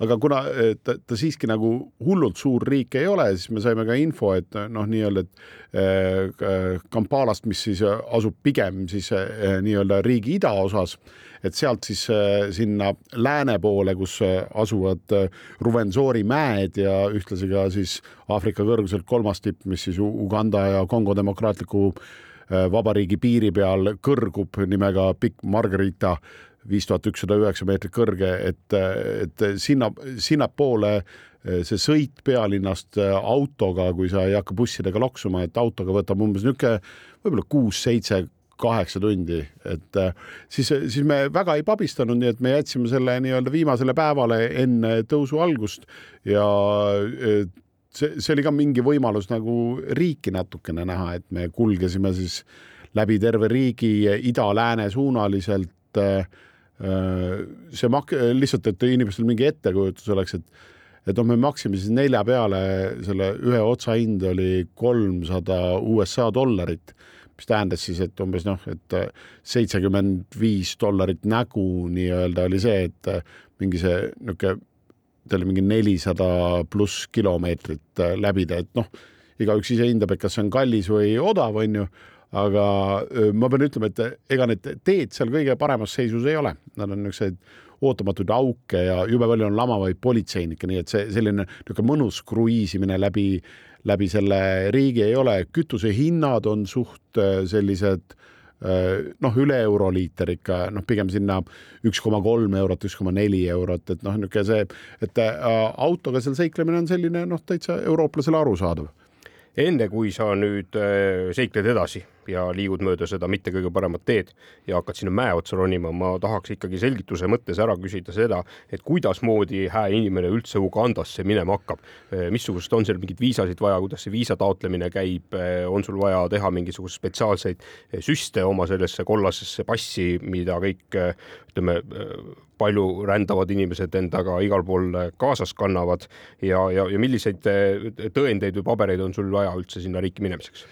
aga kuna ta, ta siiski nagu hullult suur riik ei ole, siis me saime ka info, et noh, nii-öelda, et äh, Kampalast, mis siis asub pigem siis nii-öelda riigi idaosas, et sealt siis sinna lääne poole, kus asuvad Ruvenzori mäed ja ühtlasi ka siis Aafrika kõrguselt kolmas tipp, mis siis Uganda ja Kongo demokraatliku vabariigi piiri peal kõrgub nimega Pikk Margarita viis tuhat ükssada üheksa meetrit kõrge, et, et sinna, sinnapoole eh, see sõit pealinnast eh, autoga, kui sa ei hakka bussidega loksuma, et autoga võtab umbes niisugune võib-olla kuus-seitse kaheksa tundi, et eh, siis, siis me väga ei pabistanud, nii et me jätsime selle nii-öelda viimasele päevale enne tõusu algust ja see, see oli ka mingi võimalus nagu riiki natukene näha, et me kulgesime siis läbi terve riigi ida-lääne suunaliselt äh, see mak-, lihtsalt, et inimestel mingi ettekujutus oleks, et et noh, me maksime siis nelja peale, selle ühe otsa hind oli kolmsada USA dollarit, mis tähendas siis, et umbes noh, et seitsekümmend viis dollarit nägu nii-öelda oli see, et mingi see niisugune, ta oli mingi nelisada pluss kilomeetrit läbida, et noh, igaüks ise hindab, et kas see on kallis või odav, on ju aga ma pean ütlema, et ega need teed seal kõige paremas seisus ei ole, nad on niisuguseid ootamatuid auke ja jube palju on lamavaid politseinikke, nii et see selline niisugune mõnus kruiisimine läbi, läbi selle riigi ei ole, kütusehinnad on suht sellised noh, üle euroliiter ikka noh, pigem sinna üks koma kolm eurot, üks koma neli eurot, et noh, niisugune see, et autoga seal seiklemine on selline noh, täitsa eurooplasele arusaadav. Enne kui sa nüüd seikled edasi ja liigud mööda seda mitte kõige paremat teed ja hakkad sinna mäe otsa ronima, ma tahaks ikkagi selgituse mõttes ära küsida seda, et kuidasmoodi hää inimene üldse Ugandasse minema hakkab. missugused on seal mingid viisasid vaja, kuidas see viisa taotlemine käib, on sul vaja teha mingisuguseid spetsiaalseid süste oma sellesse kollasesse passi, mida kõik ütleme, palju rändavad inimesed endaga igal pool kaasas kannavad ja, ja, ja milliseid tõendeid või pabereid on sul vaja üldse sinna riiki minemiseks?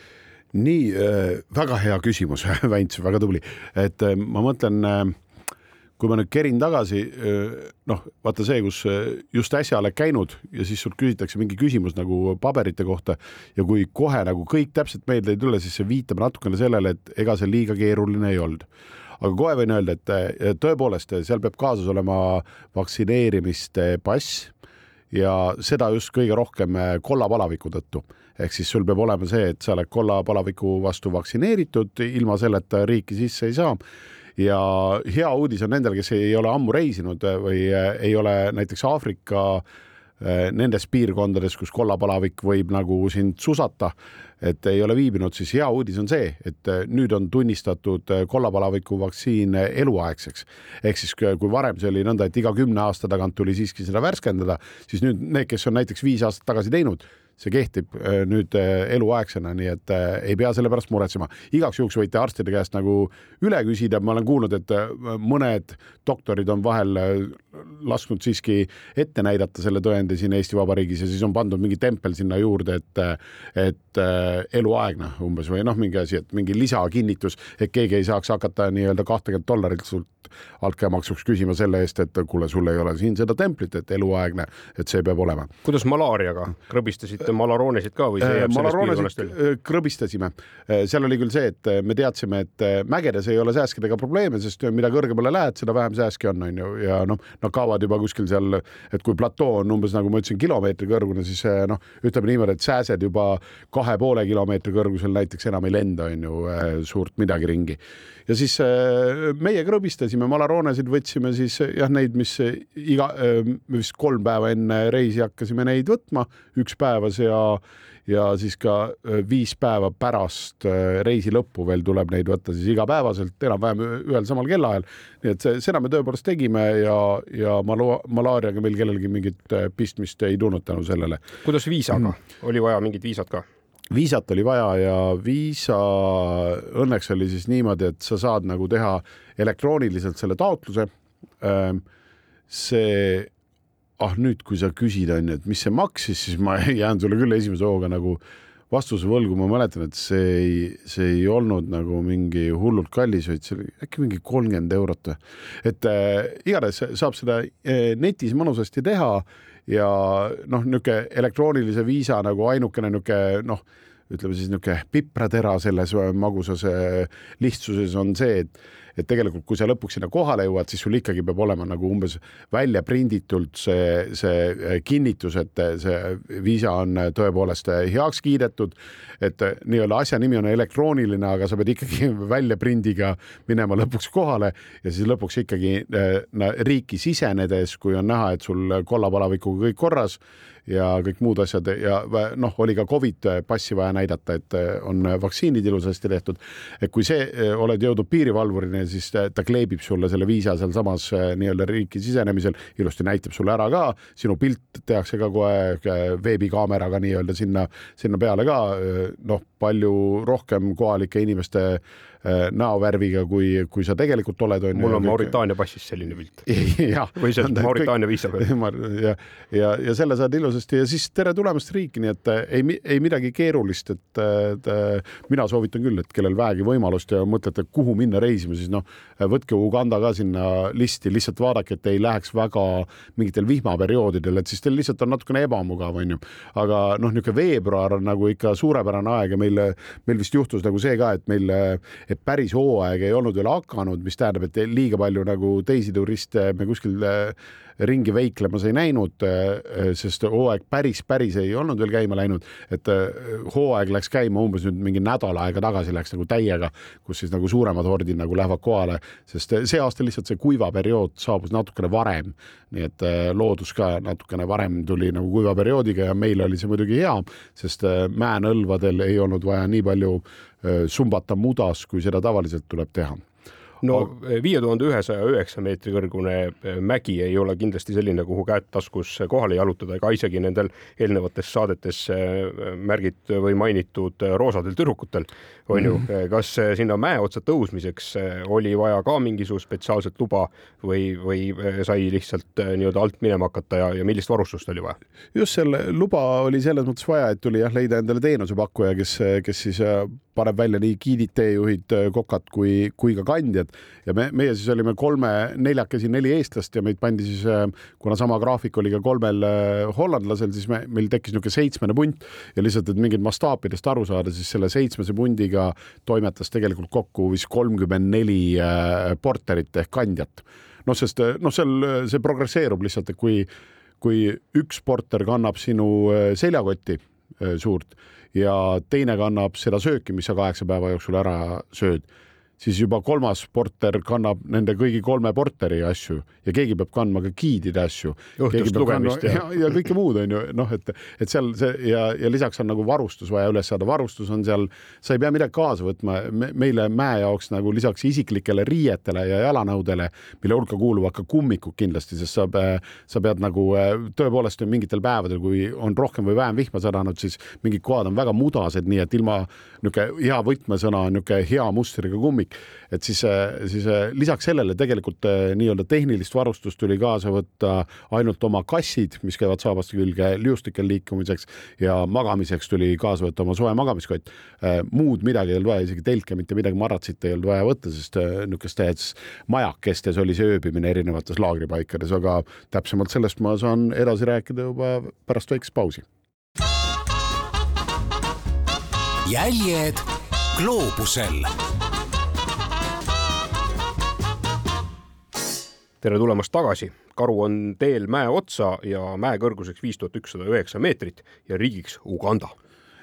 Nii äh, väga hea küsimus [laughs] Väints, väga tubli, et äh, ma mõtlen äh, kui ma nüüd kerin tagasi, noh, vaata see, kus just äsja oled käinud ja siis sult küsitakse mingi küsimus nagu paberite kohta ja kui kohe nagu kõik täpselt meelde ei tule, siis see viitab natukene sellele, et ega see liiga keeruline ei olnud. Aga kohe võin öelda, et tõepoolest seal peab kaasas olema vaktsineerimiste pass ja seda just kõige rohkem kollapalaviku tõttu ehk siis sul peab olema see, et sa oled kollapalaviku vastu vaktsineeritud, ilma selleta riiki sisse ei saa ja hea uudis on nendel, kes ei ole ammu reisinud või ei ole näiteks Aafrika eh, nendes piirkondades, kus kollapalavik võib nagu sind susata, et ei ole viibinud, siis hea uudis on see, et eh, nüüd on tunnistatud kollapalaviku vaktsiin eluaegseks. ehk siis kui varem see oli nõnda, et iga kümne aasta tagant tuli siiski seda värskendada, siis nüüd need, kes on näiteks viis aastat tagasi teinud, see kehtib äh, nüüd äh, eluaegsena, nii et äh, ei pea selle pärast muretsema. igaks juhuks võite arstide käest nagu üle küsida, ma olen kuulnud, et mõned doktorid on vahel lasknud siiski ette näidata selle tõendi siin Eesti Vabariigis ja siis on pandud mingi tempel sinna juurde, et, et eluaegne umbes või noh, mingi asi, et mingi lisakinnitus, et keegi ei saaks hakata nii-öelda kahtekümmet dollarit sult altkäemaksuks küsima selle eest, et kuule, sul ei ole siin seda templit, et eluaegne, et see peab olema. kuidas malaariaga krõbistasid tegite Malaronesid ka või see jääb sellest piirkonnast välja? äh, krõbistasime. seal oli küll see, et äh, me teadsime, et äh, mägedes ei ole sääskedega probleeme, sest äh, mida kõrgemale lähed, seda vähem sääski on, onju, ja noh, nad kaovad juba kuskil seal, et kui platoo on umbes nagu ma ütlesin, kilomeetri kõrgune, siis äh, noh, ütleme niimoodi, et sääsed juba kahe poole kilomeetri kõrgusel näiteks enam ei lenda, onju, suurt midagi ringi ja siis äh, meie krõbistasime, Malaronesid võtsime siis äh, jah, neid, mis äh, iga, me vist kolm päeva enne reisi hakkasime neid võtma, üks päevas ja, ja siis ka äh, viis päeva pärast äh, reisi lõppu veel tuleb neid võtta siis igapäevaselt enam-vähem ühel samal kellaajal. nii et seda me tõepoolest tegime ja, ja malo-, malaariaga meil kellelgi mingit äh, pistmist ei tulnud tänu sellele kuidas viisaga, oli vaja mingit viisat ka? Viisat oli vaja ja viisa õnneks oli siis niimoodi, et sa saad nagu teha elektrooniliselt selle taotluse. see, ah nüüd, kui sa küsid, on ju, et mis see maksis, siis ma [laughs] jään sulle küll esimese hooga nagu vastuse võlgu, ma mäletan, et see ei, see ei olnud nagu mingi hullult kallis, vaid see oli äkki mingi kolmkümmend eurot või. et äh, igatahes saab seda äh, netis mõnusasti teha ja noh, niisugune elektroonilise viisa nagu ainukene niisugune noh, ütleme siis niisugune pipratera selles magusas lihtsuses on see, et et tegelikult, kui sa lõpuks sinna kohale jõuad, siis sul ikkagi peab olema nagu umbes välja prinditult see, see äh, kinnitus, et see viisa on tõepoolest heaks kiidetud. et äh, nii-öelda asja nimi on elektrooniline, aga sa pead ikkagi [laughs] välja prindiga minema lõpuks kohale ja siis lõpuks ikkagi äh, riiki sisenedes, kui on näha, et sul kollapalavikuga kõik korras ja kõik muud asjad ja noh, oli ka Covid passi vaja näidata, et äh, on vaktsiinid ilusasti tehtud. et kui see äh, oled jõudnud piirivalvurini, siis ta, kleebib sulle selle viisa sealsamas äh, nii-öelda riiki sisenemisel, ilusti näitab sulle ära ka, sinu pilt tehakse ka kohe äh, veebikaameraga nii-öelda sinna, sinna peale ka äh, noh, palju rohkem kohalike inimeste äh, näovärviga, kui, kui sa tegelikult oled. mul on Mauritaania passis selline pilt [laughs] või see Mauritaania viisa peal. [laughs] ja, ja, ja selle saad ilusasti ja siis tere tulemast riiki, nii et äh, ei, ei midagi keerulist, et, et äh, mina soovitan küll, et kellel vähegi võimalust ja mõtlete, kuhu minna reisima, siis noh, võtke Uganda ka sinna listi, lihtsalt vaadake, et ei läheks väga mingitel vihmaperioodidel, et siis teil lihtsalt on natukene ebamugav, onju. aga noh, niisugune veebruar on nagu ikka suurepärane aeg ja meil, meil vist juhtus nagu see ka, et meil, et päris hooaeg ei olnud veel hakanud, mis tähendab, et liiga palju nagu teisi turiste me kuskil äh, ringi veiklemas ei näinud, sest hooaeg päris, päris ei olnud veel käima läinud, et äh, hooaeg läks käima umbes nüüd mingi nädal aega tagasi läks nagu täiega, kus siis nagu suuremad hordid nagu lähevad kohale, sest äh, see aasta lihtsalt see kuivaperiood saabus natukene varem, nii et äh, loodus ka natukene varem tuli nagu kuivaperioodiga ja meil oli see muidugi hea, sest äh, mäenõlvadel ei olnud vaja nii palju äh, sumbata mudas, kui seda tavaliselt tuleb teha no viie tuhande ühesaja üheksa meetri kõrgune eh, mägi ei ole kindlasti selline, kuhu käed taskus kohale jalutada ega isegi nendel eelnevates saadetes eh, märgid või mainitud eh, roosadel tüdrukutel on ju, kas eh, sinna mäe otsa tõusmiseks oli vaja ka mingisugust spetsiaalset luba või, või sai lihtsalt nii-öelda alt minema hakata ja, ja millist varustust oli vaja? just selle luba oli selles mõttes vaja, et tuli jah leida endale teenusepakkuja, kes, kes siis paneb välja nii giidid, teejuhid, kokad kui, kui ka kandjad ja me, meie siis olime kolme, neljakesi neli eestlast ja meid pandi siis, kuna sama graafik oli ka kolmel äh, hollandlasel, siis me, meil tekkis niisugune seitsmene punt ja lihtsalt, et mingit mastaapidest aru saada, siis selle seitsmese pundiga toimetas tegelikult kokku vist kolmkümmend neli äh, porterit ehk kandjat. Noh, sest noh, seal see progresseerub lihtsalt, et kui kui üks porter kannab sinu äh, seljakotti äh, suurt ja teine kannab seda sööki, mis sa kaheksa päeva jooksul ära sööd, siis juba kolmas porter kannab nende kõigi kolme porteri asju ja keegi peab kandma ka giidide asju. Ja, ja- ja, ja kõike muud on ju. Noh, et, et seal see ja, ja lisaks on nagu varustus vaja üles saada, varustus on seal, sa ei pea midagi kaasa võtma. Me,, meile mäe jaoks nagu lisaks isiklikele riietele ja jalanõudele, mille hulka kuuluvad ka kummikud kindlasti, sest sa, sa pead nagu äh, tõepoolest mingitel päevadel, kui on rohkem või vähem vihma sadanud, siis mingid kohad on väga mudased, nii et ilma niisugune hea võtmesõna on niisugune hea mustriga kummik, et siis, siis äh, lisaks sellele tegelikult äh, nii-öelda tehnilist varustust tuli kaasa võtta ainult oma kassid, mis käivad saabaste külge liustikel liikumiseks ja magamiseks tuli kaasa võtta oma soe magamiskott. muud midagi ei olnud vaja, isegi telke mitte midagi, madratsit ei olnud vaja võtta, sest äh, niisugustes majakestes oli see ööbimine erinevates laagripaikades, aga täpsemalt sellest ma saan edasi rääkida juba pärast väikest pausi. jäljed gloobusel tere tulemast tagasi. karu on teel mäe otsa ja mäe kõrguseks viis tuhat ükssada üheksa meetrit ja riigiks Uganda.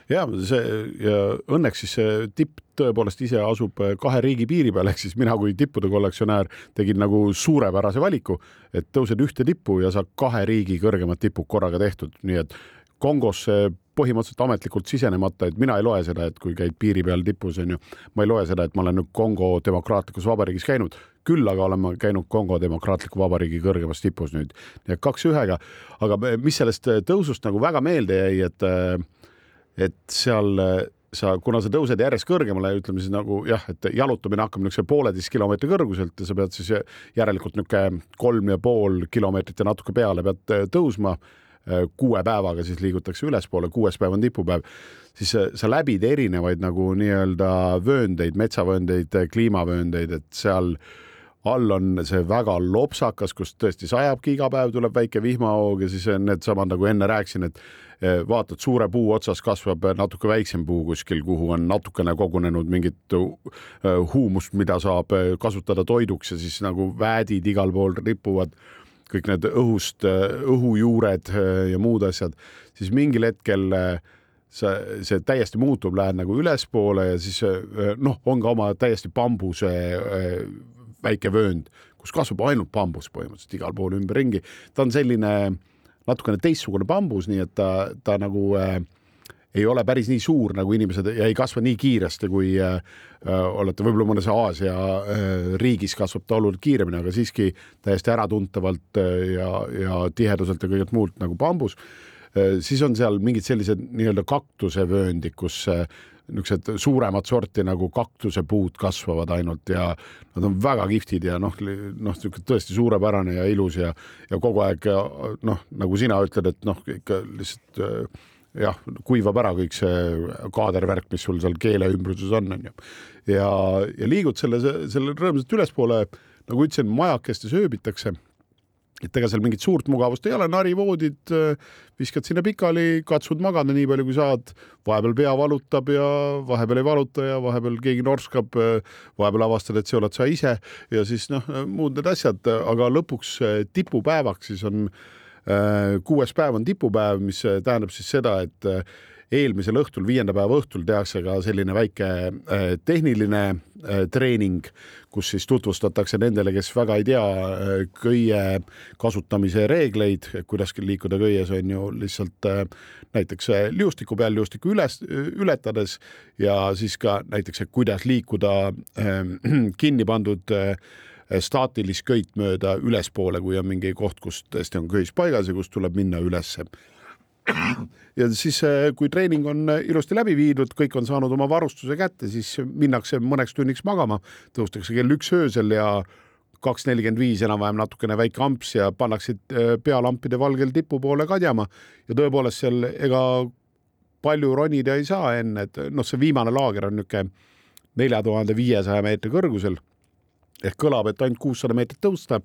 ja see ja õnneks siis see tipp tõepoolest ise asub kahe riigi piiri peal, ehk siis mina kui tippude kollektsionäär tegin nagu suurepärase valiku, et tõused ühte tippu ja saad kahe riigi kõrgemad tipud korraga tehtud, nii et Kongosse põhimõtteliselt ametlikult sisenemata, et mina ei loe seda, et kui käid piiri peal tipus, onju, ma ei loe seda, et ma olen nüüd Kongo demokraatlikus vabariigis käinud, küll aga olen ma käinud Kongo demokraatliku vabariigi kõrgemas tipus nüüd, kaks ühega. aga mis sellest tõusust nagu väga meelde jäi, et, et seal sa, kuna sa tõused järjest kõrgemale, ütleme siis nagu jah, et jalutamine hakkab niisuguse pooleteist kilomeetri kõrguselt ja sa pead siis järelikult niisugune kolm ja pool kilomeetrit ja natuke peale pead tõusma Äh, kuue päevaga siis liigutakse ülespoole, kuues päev on tipupäev, siis sa läbid erinevaid nagu nii-öelda vööndeid, metsavööndeid, kliimavööndeid, et seal all on see väga lopsakas, kus tõesti sajabki iga päev tuleb väike vihmahoog ja siis needsamad nagu enne rääkisin, et äh, vaatad, suure puu otsas kasvab natuke väiksem puu kuskil, kuhu on natukene kogunenud mingit äh, huumust, mida saab kasutada toiduks ja siis nagu väedid igal pool ripuvad kõik need õhust, õhujuured ja muud asjad, siis mingil hetkel äh, see, täiesti muutub, lähed nagu ülespoole ja siis noh, on ka oma täiesti bambuse väike vöönd, kus kasvab ainult bambus põhimõtteliselt igal pool ümberringi. ta on selline natukene teistsugune bambus, nii et ta, ta nagu äh, ei ole päris nii suur nagu inimesed ja ei kasva nii kiiresti, kui äh, äh, olete võib-olla mõnes Aasia äh, riigis kasvab ta oluliselt kiiremini, aga siiski täiesti äratuntavalt äh, ja, ja tiheduselt ja kõigelt muult nagu bambus äh,. siis on seal mingid sellised nii-öelda kaktusevööndid, kus äh, niisugused suuremat sorti nagu kaktusepuud kasvavad ainult ja nad on väga kihvtid ja noh, noh, niisugune tõesti suurepärane ja ilus ja, ja kogu aeg noh, nagu sina ütled, et noh, ikka lihtsalt äh, jah, kuivab ära kõik see kaadervärk, mis sul seal keele ümbruses on, onju. ja, ja liigud selle, selle rõõmsalt ülespoole, nagu ütlesin, majakestes ööbitakse. Et ega seal mingit suurt mugavust ei ole, narivoodid, viskad sinna pikali, katsud magada nii palju, kui saad. vahepeal pea valutab ja vahepeal ei valuta ja vahepeal keegi norskab. vahepeal avastad, et see oled sa ise ja siis noh, muud need asjad, aga lõpuks tipupäevaks siis on äh, Äh, kuues päev on tipupäev, mis äh, tähendab siis seda, et äh, eelmisel õhtul, viienda päeva õhtul tehakse ka selline väike tehniline treening, kus siis tutvustatakse nendele, kes väga ei tea köie kasutamise reegleid, kuidas liikuda köies on ju lihtsalt näiteks liustiku peal liustiku üles, ületades ja siis ka näiteks, kuidas liikuda [clears throat] kinni pandud staatilist köit mööda ülespoole, kui on mingi koht, kus tõesti on köis paigas ja kust tuleb minna ülesse. Ja siis, eh, kui treening on eh, ilusti läbi viidud, kõik on saanud oma varustuse kätte, siis minnakse mõneks tunniks magama, tõustakse kell üks öösel ja kaks nelikümmend viis enam-vähem natukene väike amps ja pannakse pealampide valgel tipu poole kadjama. Ja tõepoolest seal ega palju ronida ei saa enne, et noh, see viimane laager on niisugune nelja tuhande viiesaja meetri kõrgusel. Ehk kõlab, et ainult kuussada meetrit tõusta,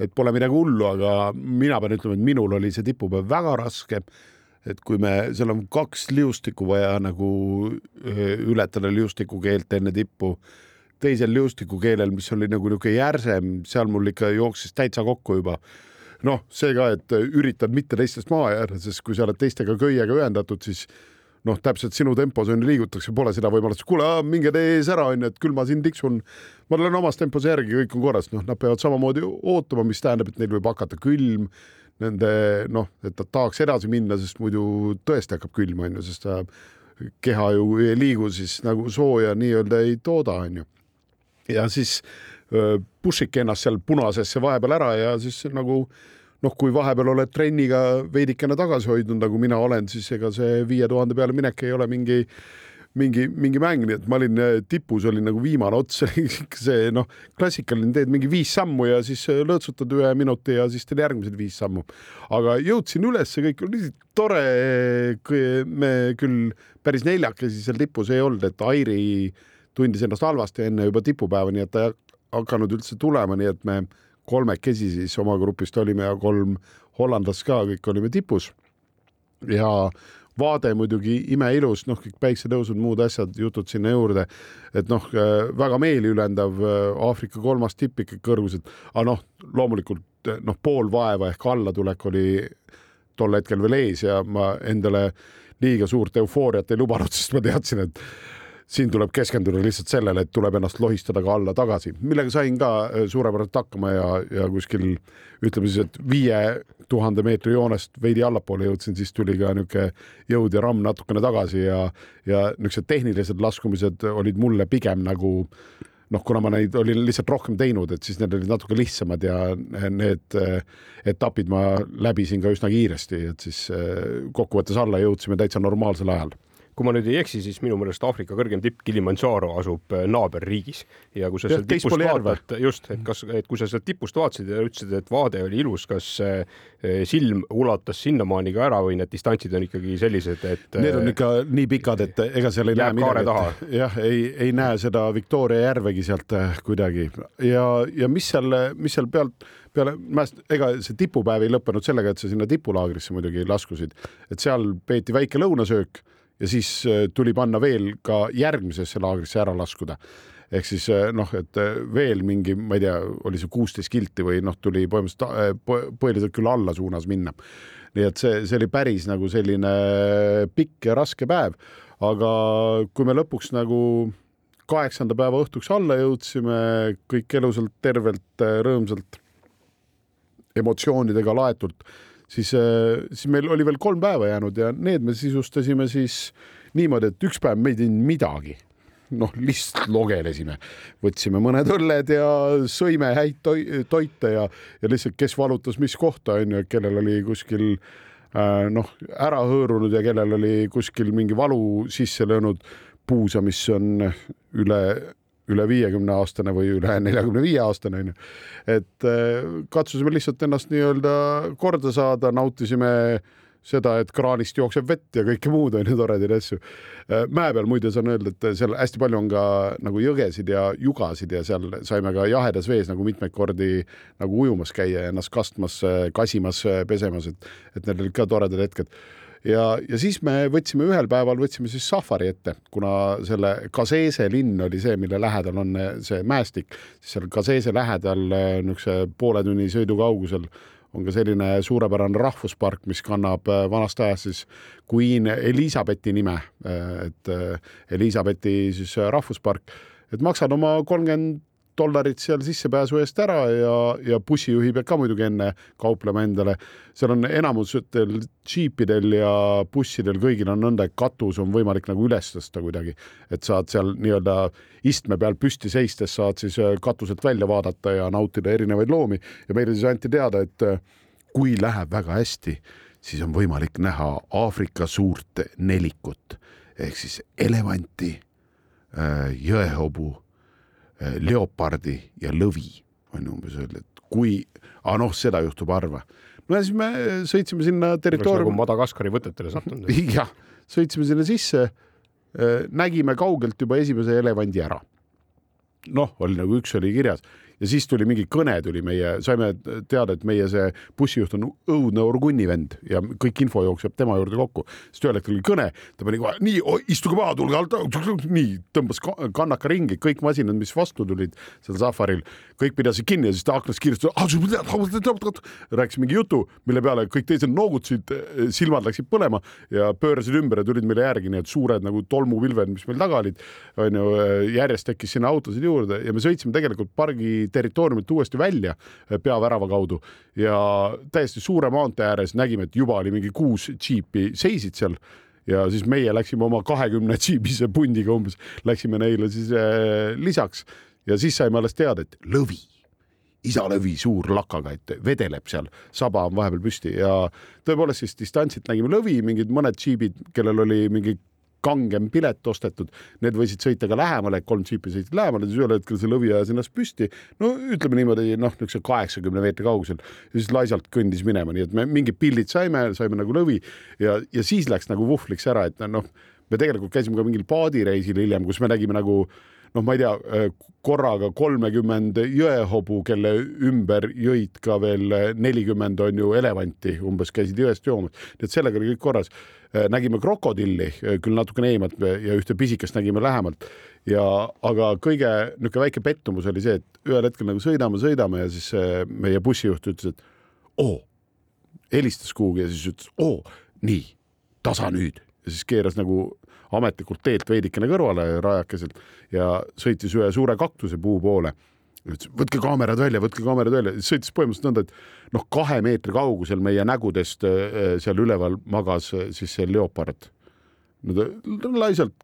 et pole midagi hullu, aga mina pean ütlema, et minul oli see tipupäev väga raske. Et kui me, seal on kaks liustikku vaja nagu ületada liustikukeelt enne tippu, teisel liustikukeelel, mis oli nagu niisugune järsem, seal mul ikka jooksis täitsa kokku juba noh, see ka, et üritad mitte teistest maha jääda, sest kui sa oled teistega köiega ühendatud, siis noh, täpselt sinu tempos on liigutakse, pole seda võimalust, kuule, minge tee ees ära, onju, et küll ma siin tiksun. ma lähen omas tempos järgi, kõik on korras, noh, nad peavad samamoodi ootama, mis tähendab, et neil võib hakata külm. Nende noh, et nad tahaks edasi minna, sest muidu tõesti hakkab külm, onju, sest ta keha ju ei liigu siis nagu sooja nii-öelda ei tooda, onju. ja siis push ike ennast seal punasesse vahepeal ära ja siis nagu noh, kui vahepeal oled trenniga veidikene tagasi hoidnud, nagu mina olen, siis ega see viie tuhande peale minek ei ole mingi mingi, mingi mäng, nii et ma olin äh, tipus, olin nagu viimane ots, [laughs] see noh, klassikaline, teed mingi viis sammu ja siis äh, lõõtsutad ühe minuti ja siis teed järgmised viis sammu. aga jõudsin üles, kõik oli nii tore. me küll päris neljakesi seal tipus ei olnud, et Airi tundis ennast halvasti enne juba tipupäeva, nii et ta ei hakanud üldse tulema, nii et me kolmekesi siis oma grupist olime ja kolm hollandlast ka, kõik olime tipus. ja vaade muidugi imeilus, noh, kõik päiksetõusud, muud asjad, jutud sinna juurde. et noh, väga meeliülendav Aafrika kolmas tipp ikka kõrguselt, aga noh, loomulikult noh, pool vaeva ehk allatulek oli tol hetkel veel ees ja ma endale liiga suurt eufooriat ei lubanud, [laughs] sest ma teadsin, et siin tuleb keskenduda lihtsalt sellele, et tuleb ennast lohistada ka alla tagasi, millega sain ka äh, suurepäraselt hakkama ja, ja kuskil ütleme siis, et viie tuhande meetri joonest veidi allapoole jõudsin, siis tuli ka niisugune jõud ja ramm natukene tagasi ja, ja niisugused tehnilised laskumised olid mulle pigem nagu noh, kuna ma neid olin lihtsalt rohkem teinud, et siis need olid natuke lihtsamad ja need äh, etapid ma läbisin ka üsna kiiresti, et siis äh, kokkuvõttes alla jõudsime täitsa normaalsel ajal kui ma nüüd ei eksi, siis minu meelest Aafrika kõrgem tipp Kilimanjaro asub äh, naaberriigis. Ja kui sa sealt tipust vaatad, just, et kas, et kui sa sealt tipust vaatasid ja ütlesid, et vaade oli ilus, kas äh, silm ulatas sinnamaani ka ära või need distantsid on ikkagi sellised, et Need on äh, ikka nii pikad, et ega seal ei näe midagi, jah, ei, ei näe seda Victoria järvegi sealt kuidagi. Ja, ja mis seal, mis seal pealt peale ega see tipupäev ei lõppenud sellega, et sa sinna tipulaagrisse muidugi laskusid, et seal peeti väike lõunasöök ja siis äh, tuli panna veel ka järgmisesse laagrisse ära laskuda ehk siis äh, noh, et äh, veel mingi, ma ei tea, oli see kuusteist kilti või noh, tuli põhimõtteliselt põhiliselt küll alla suunas minna. nii et see, see oli päris nagu selline pikk ja raske päev, aga kui me lõpuks nagu kaheksanda päeva õhtuks alla jõudsime, kõik elusalt, tervelt, rõõmsalt, emotsioonidega laetult siis, äh, siis meil oli veel kolm päeva jäänud ja need me sisustasime siis niimoodi, et üks päev me ei teinud midagi. Noh, lihtsalt logelesime, võtsime mõned õlled ja sõime häid toi toite ja, ja lihtsalt, kes valutas mis kohta, onju, kellel oli kuskil äh, noh, ära hõõrunud ja kellel oli kuskil mingi valu sisse löönud puusa, mis on üle üle viiekümne aastane või üle neljakümne viie aastane onju. et äh, katsusime lihtsalt ennast nii-öelda korda saada, nautisime seda, et kraanist jookseb vett ja kõike muud onju, toredaid asju. Äh, mäe peal muide saan öelda, et seal hästi palju on ka nagu jõgesid ja jugasid ja seal saime ka jahedas vees nagu mitmeid kordi nagu ujumas käia ennast kastmas, kasimas, pesemas, et, et need olid ka toredad hetked ja, ja siis me võtsime ühel päeval, võtsime siis safari ette, kuna selle Kasese linn oli see, mille lähedal on see mäestik, siis seal Kasese lähedal niisuguse poole tunni sõidu kaugusel on ka selline suurepärane rahvuspark, mis kannab vanast ajast siis Queen Elizabethi nime, et Elizabethi siis rahvuspark, et maksad oma kolmkümmend dollarit seal sissepääsu eest ära ja, ja bussijuhi peab ka muidugi enne kauplema endale. seal on enamustel džiipidel ja bussidel kõigil on nõnda, et katus on võimalik nagu üles tõsta kuidagi, et saad seal nii-öelda istme peal püsti seistes saad siis äh, katuselt välja vaadata ja nautida erinevaid loomi. Ja meile siis anti teada, et äh, kui läheb väga hästi, siis on võimalik näha Aafrika suurt nelikut. Ehk siis elevanti, äh, jõehobu leopardi ja lõvi on umbes öelda, et kui, aga noh, seda juhtub harva. no ja siis me sõitsime sinna territooriumi. nagu Madagaskari võtetele sattunud. jah, [laughs] sõitsime sinna sisse, äh, nägime kaugelt juba esimese elevandi ära. noh, oli nagu üks oli kirjas ja siis tuli mingi kõne tuli meie, saime teada, et meie see bussijuht on õudne Orgunni vend ja kõik info jookseb tema juurde kokku. siis hetkel oli kõne, ta pani kohe nii, istuge maha, tulge alt, nii tõmbas kannaka ringi, kõik masinad, mis vastu tulid seal safaril, kõik pidasid kinni ja siis ta hakkas kiiresti, rääkis mingi jutu, mille peale kõik teised noogutasid, silmad läksid põlema ja pöörasid ümber ja tulid meile järgi, nii et suured nagu tolmupilved, mis meil taga olid, onju, järjest tekkis sinna autosid juurde ja me sõitsime tegelikult pargi territooriumilt uuesti välja eh, peavärava kaudu. Ja täiesti suure maantee ääres nägime, et juba oli mingi kuus džiipi seisid seal. Ja siis meie läksime oma kahekümne džiibise pundiga umbes, läksime neile siis äh, lisaks. Ja siis saime alles teada, et lõvi, isalõvi suur lakaga, et vedeleb seal, saba on vahepeal püsti. Ja tõepoolest siis distantsilt nägime. Lõvi, mingid mõned džiibid, kellel oli mingi kangem pilet ostetud, need võisid sõita ka lähemale, kolm džiipi sõitsid lähemale, siis ühel hetkel see lõvi ajas ennast püsti. no ütleme niimoodi, noh, niisuguse kaheksakümne meetri kaugusel ja siis laisalt kõndis minema, nii et me mingid pildid saime, saime nagu lõvi ja, ja siis läks nagu vuhvliks ära, et noh, me tegelikult käisime ka mingil paadireisil hiljem, kus me nägime nagu noh, ma ei tea, korraga kolmekümmend jõehobu, kelle ümber jõid ka veel nelikümmend on ju elevanti, umbes käisid jõest joomas, nii et sellega oli kõik korras. nägime krokodilli küll natukene eemalt ja ühte pisikest nägime lähemalt. Ja, aga kõige niisugune väike pettumus oli see, et ühel hetkel nagu sõidame, sõidame ja siis meie bussijuht ütles, et oo, helistas kuhugi ja siis ütles, oo, nii, tasa nüüd. Ja siis keeras nagu ametlikult teelt veidikene kõrvale rajakeselt ja sõitis ühe suure kaktusepuu poole. ütles, võtke kaamerad välja, võtke kaamerad välja, sõitis põhimõtteliselt nõnda, et noh, kahe meetri kaugusel meie nägudest äh, seal üleval magas äh, siis see leopard. no ta laisalt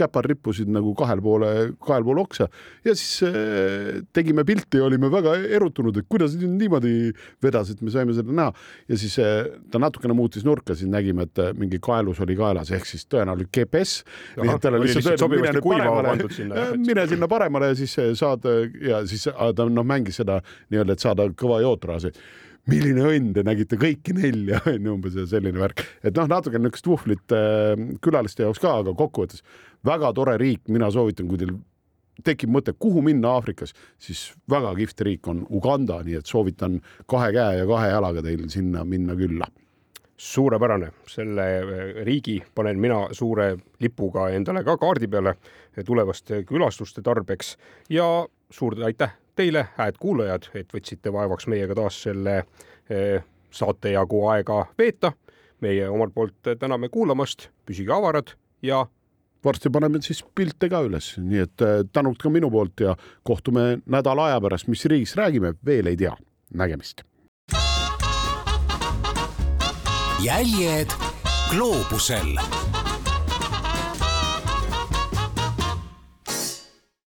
käpad rippusid nagu kahel poole, kahel pool oksa. Ja siis äh, tegime pilti ja olime väga erutunud, et kuidas niimoodi vedas, et me saime seda näha. Ja siis äh, ta natukene muutis nurka, siis nägime, et äh, mingi kaelus oli kaelas ehk siis tõenäoliselt GPS. mine sinna paremale ja siis saad ja siis ta noh, mängis seda nii-öelda, et saada kõva jootraasi milline õnn, te nägite kõiki nelja, [laughs] on ju umbes selline värk, et noh, natuke niisugust vuhvlit äh, külaliste jaoks ka, aga kokkuvõttes väga tore riik, mina soovitan, kui teil tekib mõte, kuhu minna Aafrikas, siis väga kihvt riik on Uganda, nii et soovitan kahe käe ja kahe jalaga teil sinna minna külla. suurepärane, selle äh, riigi panen mina suure lipuga endale ka kaardi peale tulevaste külastuste tarbeks ja suur aitäh teile, hääd kuulajad, et võtsite vaevaks meiega taas selle äh, saate jagu aega veeta. meie omalt poolt täname kuulamast, püsige avarad ja varsti paneme siis pilte ka üles, nii et äh, tänud ka minu poolt ja kohtume nädala aja pärast, mis riigis räägime, veel ei tea. nägemist. jäljed gloobusel